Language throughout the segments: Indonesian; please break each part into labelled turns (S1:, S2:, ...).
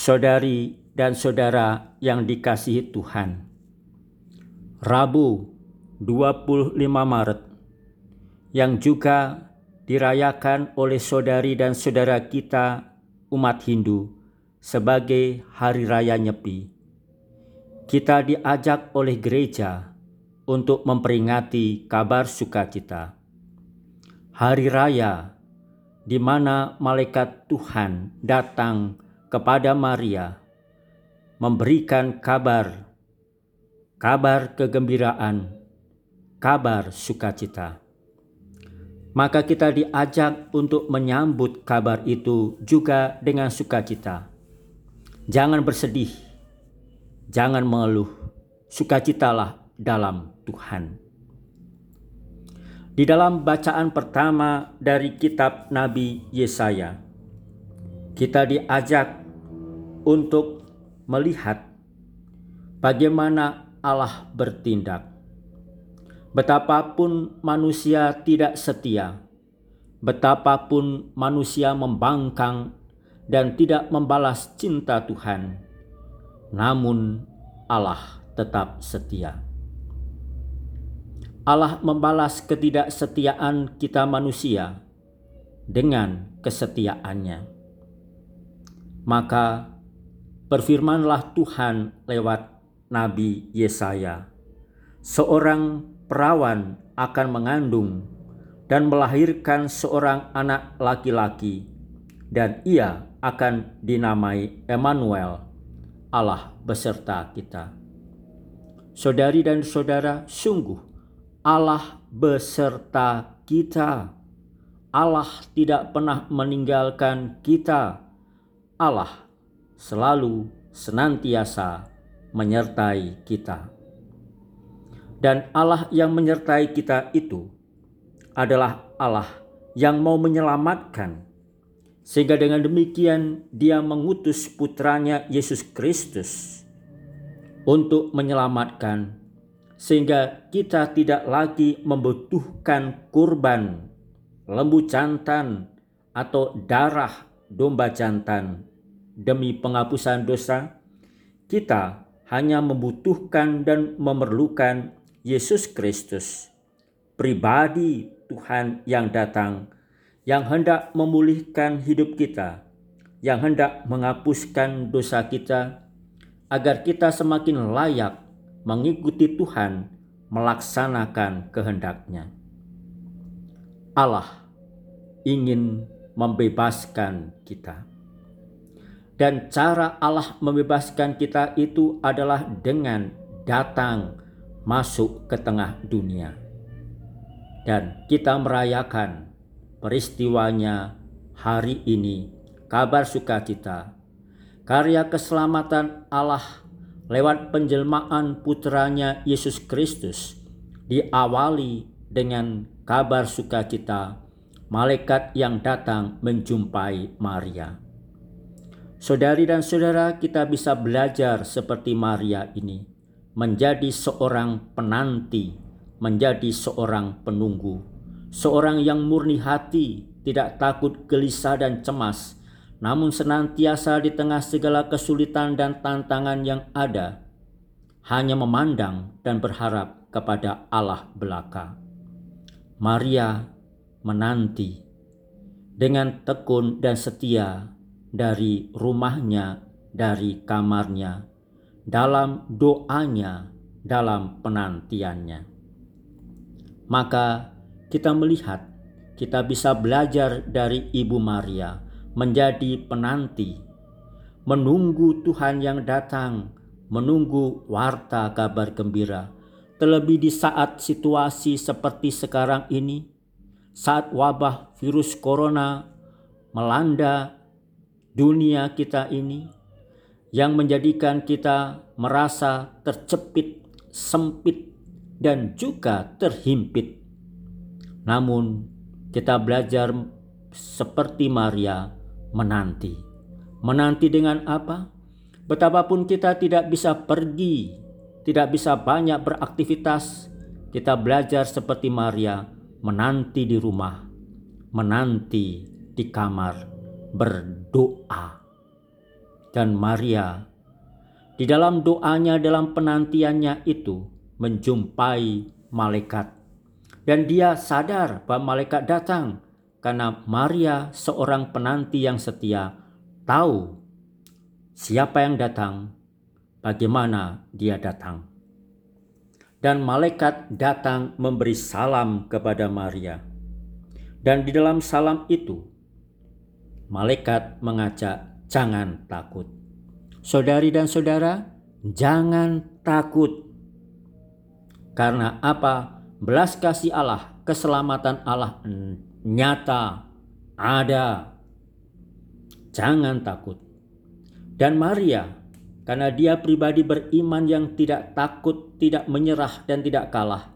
S1: saudari dan saudara yang dikasihi Tuhan. Rabu 25 Maret yang juga dirayakan oleh saudari dan saudara kita umat Hindu sebagai Hari Raya Nyepi. Kita diajak oleh gereja untuk memperingati kabar sukacita. Hari Raya di mana malaikat Tuhan datang kepada Maria memberikan kabar kabar kegembiraan, kabar sukacita. Maka kita diajak untuk menyambut kabar itu juga dengan sukacita. Jangan bersedih, jangan mengeluh, sukacitalah dalam Tuhan. Di dalam bacaan pertama dari kitab Nabi Yesaya, kita diajak untuk melihat bagaimana Allah bertindak. Betapapun manusia tidak setia, betapapun manusia membangkang dan tidak membalas cinta Tuhan, namun Allah tetap setia. Allah membalas ketidaksetiaan kita manusia dengan kesetiaannya. Maka berfirmanlah Tuhan lewat Nabi Yesaya. Seorang perawan akan mengandung dan melahirkan seorang anak laki-laki dan ia akan dinamai Emmanuel, Allah beserta kita. Saudari dan saudara, sungguh Allah beserta kita. Allah tidak pernah meninggalkan kita. Allah selalu senantiasa menyertai kita. Dan Allah yang menyertai kita itu adalah Allah yang mau menyelamatkan. Sehingga dengan demikian dia mengutus putranya Yesus Kristus untuk menyelamatkan sehingga kita tidak lagi membutuhkan kurban lembu jantan atau darah domba jantan demi penghapusan dosa, kita hanya membutuhkan dan memerlukan Yesus Kristus, pribadi Tuhan yang datang, yang hendak memulihkan hidup kita, yang hendak menghapuskan dosa kita, agar kita semakin layak mengikuti Tuhan melaksanakan kehendaknya. Allah ingin membebaskan kita. Dan cara Allah membebaskan kita itu adalah dengan datang masuk ke tengah dunia. Dan kita merayakan peristiwanya hari ini, kabar sukacita, karya keselamatan Allah lewat penjelmaan putranya Yesus Kristus diawali dengan kabar sukacita malaikat yang datang menjumpai Maria. Saudari dan saudara, kita bisa belajar seperti Maria ini, menjadi seorang penanti, menjadi seorang penunggu, seorang yang murni hati, tidak takut gelisah dan cemas, namun senantiasa di tengah segala kesulitan dan tantangan yang ada, hanya memandang dan berharap kepada Allah belaka. Maria menanti dengan tekun dan setia dari rumahnya, dari kamarnya, dalam doanya, dalam penantiannya. Maka kita melihat, kita bisa belajar dari Ibu Maria menjadi penanti, menunggu Tuhan yang datang, menunggu warta kabar gembira. Terlebih di saat situasi seperti sekarang ini, saat wabah virus corona melanda dunia kita ini, yang menjadikan kita merasa tercepit, sempit, dan juga terhimpit. Namun, kita belajar seperti Maria menanti. Menanti dengan apa? Betapapun kita tidak bisa pergi, tidak bisa banyak beraktivitas, kita belajar seperti Maria menanti di rumah, menanti di kamar, berdoa. Dan Maria di dalam doanya dalam penantiannya itu menjumpai malaikat. Dan dia sadar bahwa malaikat datang karena Maria seorang penanti yang setia tahu siapa yang datang, bagaimana dia datang. Dan malaikat datang memberi salam kepada Maria. Dan di dalam salam itu, malaikat mengajak jangan takut. Saudari dan saudara, jangan takut. Karena apa? Belas kasih Allah, keselamatan Allah nyata, ada. Jangan takut. Dan Maria, karena dia pribadi beriman yang tidak takut, tidak menyerah, dan tidak kalah,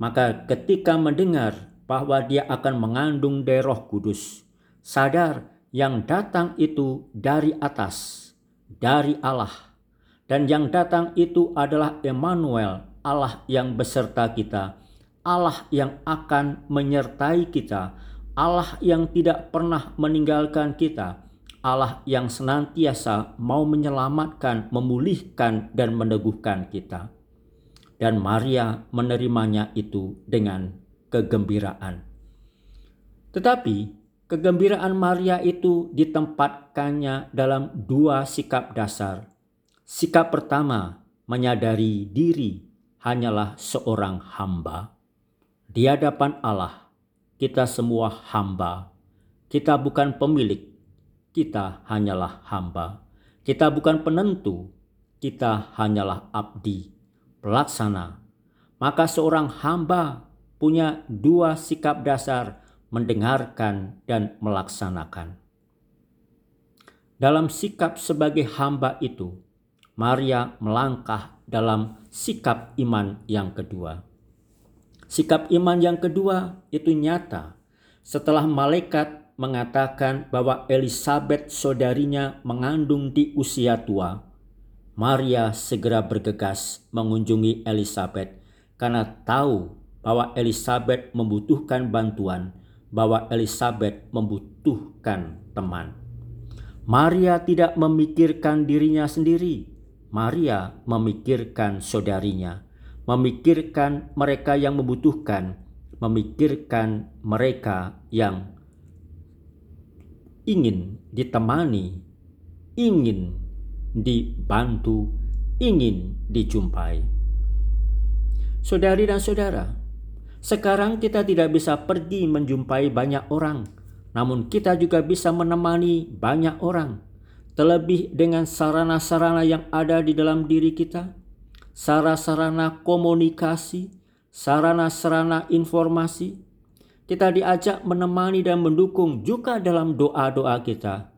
S1: maka ketika mendengar bahwa dia akan mengandung dari Roh Kudus, sadar yang datang itu dari atas, dari Allah, dan yang datang itu adalah Emmanuel, Allah yang beserta kita, Allah yang akan menyertai kita, Allah yang tidak pernah meninggalkan kita, Allah yang senantiasa mau menyelamatkan, memulihkan, dan meneguhkan kita. Dan Maria menerimanya itu dengan kegembiraan. Tetapi Kegembiraan Maria itu ditempatkannya dalam dua sikap dasar. Sikap pertama, menyadari diri hanyalah seorang hamba. Di hadapan Allah, kita semua hamba. Kita bukan pemilik, kita hanyalah hamba. Kita bukan penentu, kita hanyalah abdi, pelaksana. Maka seorang hamba punya dua sikap dasar mendengarkan, dan melaksanakan. Dalam sikap sebagai hamba itu, Maria melangkah dalam sikap iman yang kedua. Sikap iman yang kedua itu nyata setelah malaikat mengatakan bahwa Elizabeth saudarinya mengandung di usia tua. Maria segera bergegas mengunjungi Elizabeth karena tahu bahwa Elizabeth membutuhkan bantuan bahwa Elizabeth membutuhkan teman. Maria tidak memikirkan dirinya sendiri. Maria memikirkan saudarinya, memikirkan mereka yang membutuhkan, memikirkan mereka yang ingin ditemani, ingin dibantu, ingin dijumpai. Saudari dan saudara, sekarang kita tidak bisa pergi menjumpai banyak orang, namun kita juga bisa menemani banyak orang. Terlebih dengan sarana-sarana yang ada di dalam diri kita, sarana-sarana komunikasi, sarana-sarana informasi. Kita diajak menemani dan mendukung juga dalam doa-doa kita.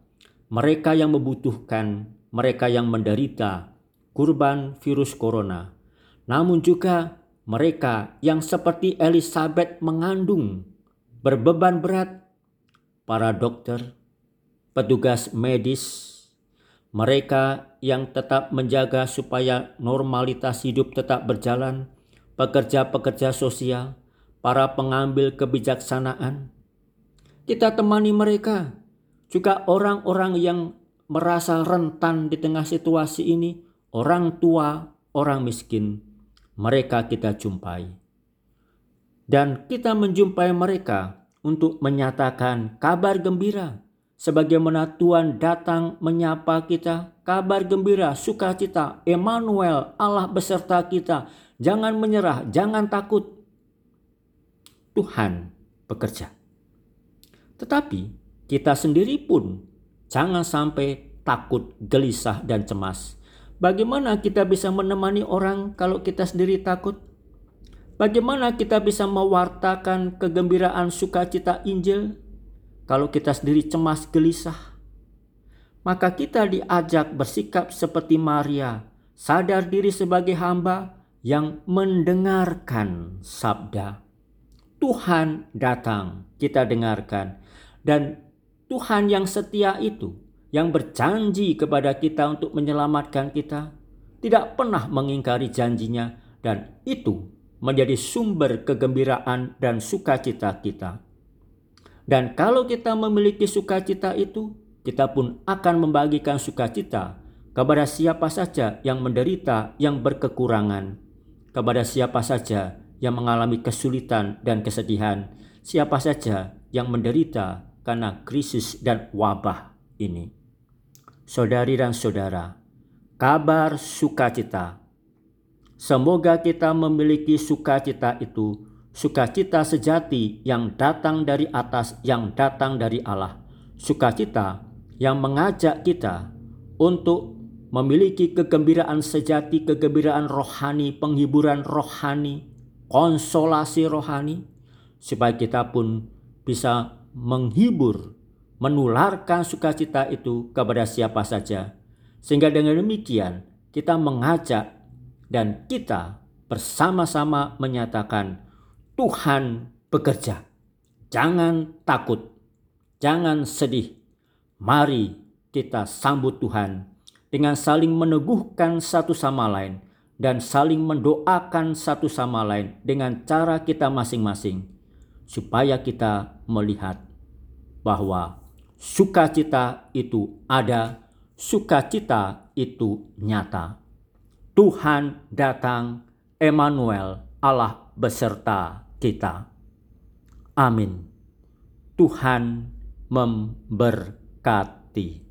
S1: Mereka yang membutuhkan, mereka yang menderita kurban virus corona. Namun juga mereka yang seperti Elizabeth mengandung berbeban berat, para dokter, petugas medis, mereka yang tetap menjaga supaya normalitas hidup tetap berjalan, pekerja-pekerja sosial, para pengambil kebijaksanaan. Kita temani mereka, juga orang-orang yang merasa rentan di tengah situasi ini, orang tua, orang miskin, mereka kita jumpai. Dan kita menjumpai mereka untuk menyatakan kabar gembira. Sebagaimana Tuhan datang menyapa kita, kabar gembira, sukacita, Emmanuel, Allah beserta kita. Jangan menyerah, jangan takut. Tuhan bekerja. Tetapi kita sendiri pun jangan sampai takut, gelisah, dan cemas Bagaimana kita bisa menemani orang kalau kita sendiri takut? Bagaimana kita bisa mewartakan kegembiraan sukacita Injil kalau kita sendiri cemas gelisah? Maka kita diajak bersikap seperti Maria, sadar diri sebagai hamba yang mendengarkan sabda. Tuhan datang, kita dengarkan. Dan Tuhan yang setia itu yang berjanji kepada kita untuk menyelamatkan kita, tidak pernah mengingkari janjinya, dan itu menjadi sumber kegembiraan dan sukacita kita. Dan kalau kita memiliki sukacita itu, kita pun akan membagikan sukacita kepada siapa saja yang menderita, yang berkekurangan, kepada siapa saja yang mengalami kesulitan dan kesedihan, siapa saja yang menderita karena krisis dan wabah ini. Saudari dan saudara, kabar sukacita. Semoga kita memiliki sukacita itu, sukacita sejati yang datang dari atas, yang datang dari Allah. Sukacita yang mengajak kita untuk memiliki kegembiraan sejati, kegembiraan rohani, penghiburan rohani, konsolasi rohani, supaya kita pun bisa menghibur, menularkan sukacita itu kepada siapa saja. Sehingga dengan demikian kita mengajak dan kita bersama-sama menyatakan Tuhan bekerja. Jangan takut, jangan sedih. Mari kita sambut Tuhan dengan saling meneguhkan satu sama lain dan saling mendoakan satu sama lain dengan cara kita masing-masing, supaya kita melihat bahwa sukacita itu ada, sukacita itu nyata. Tuhan datang, Emmanuel, Allah beserta kita. Amin. Tuhan memberkati.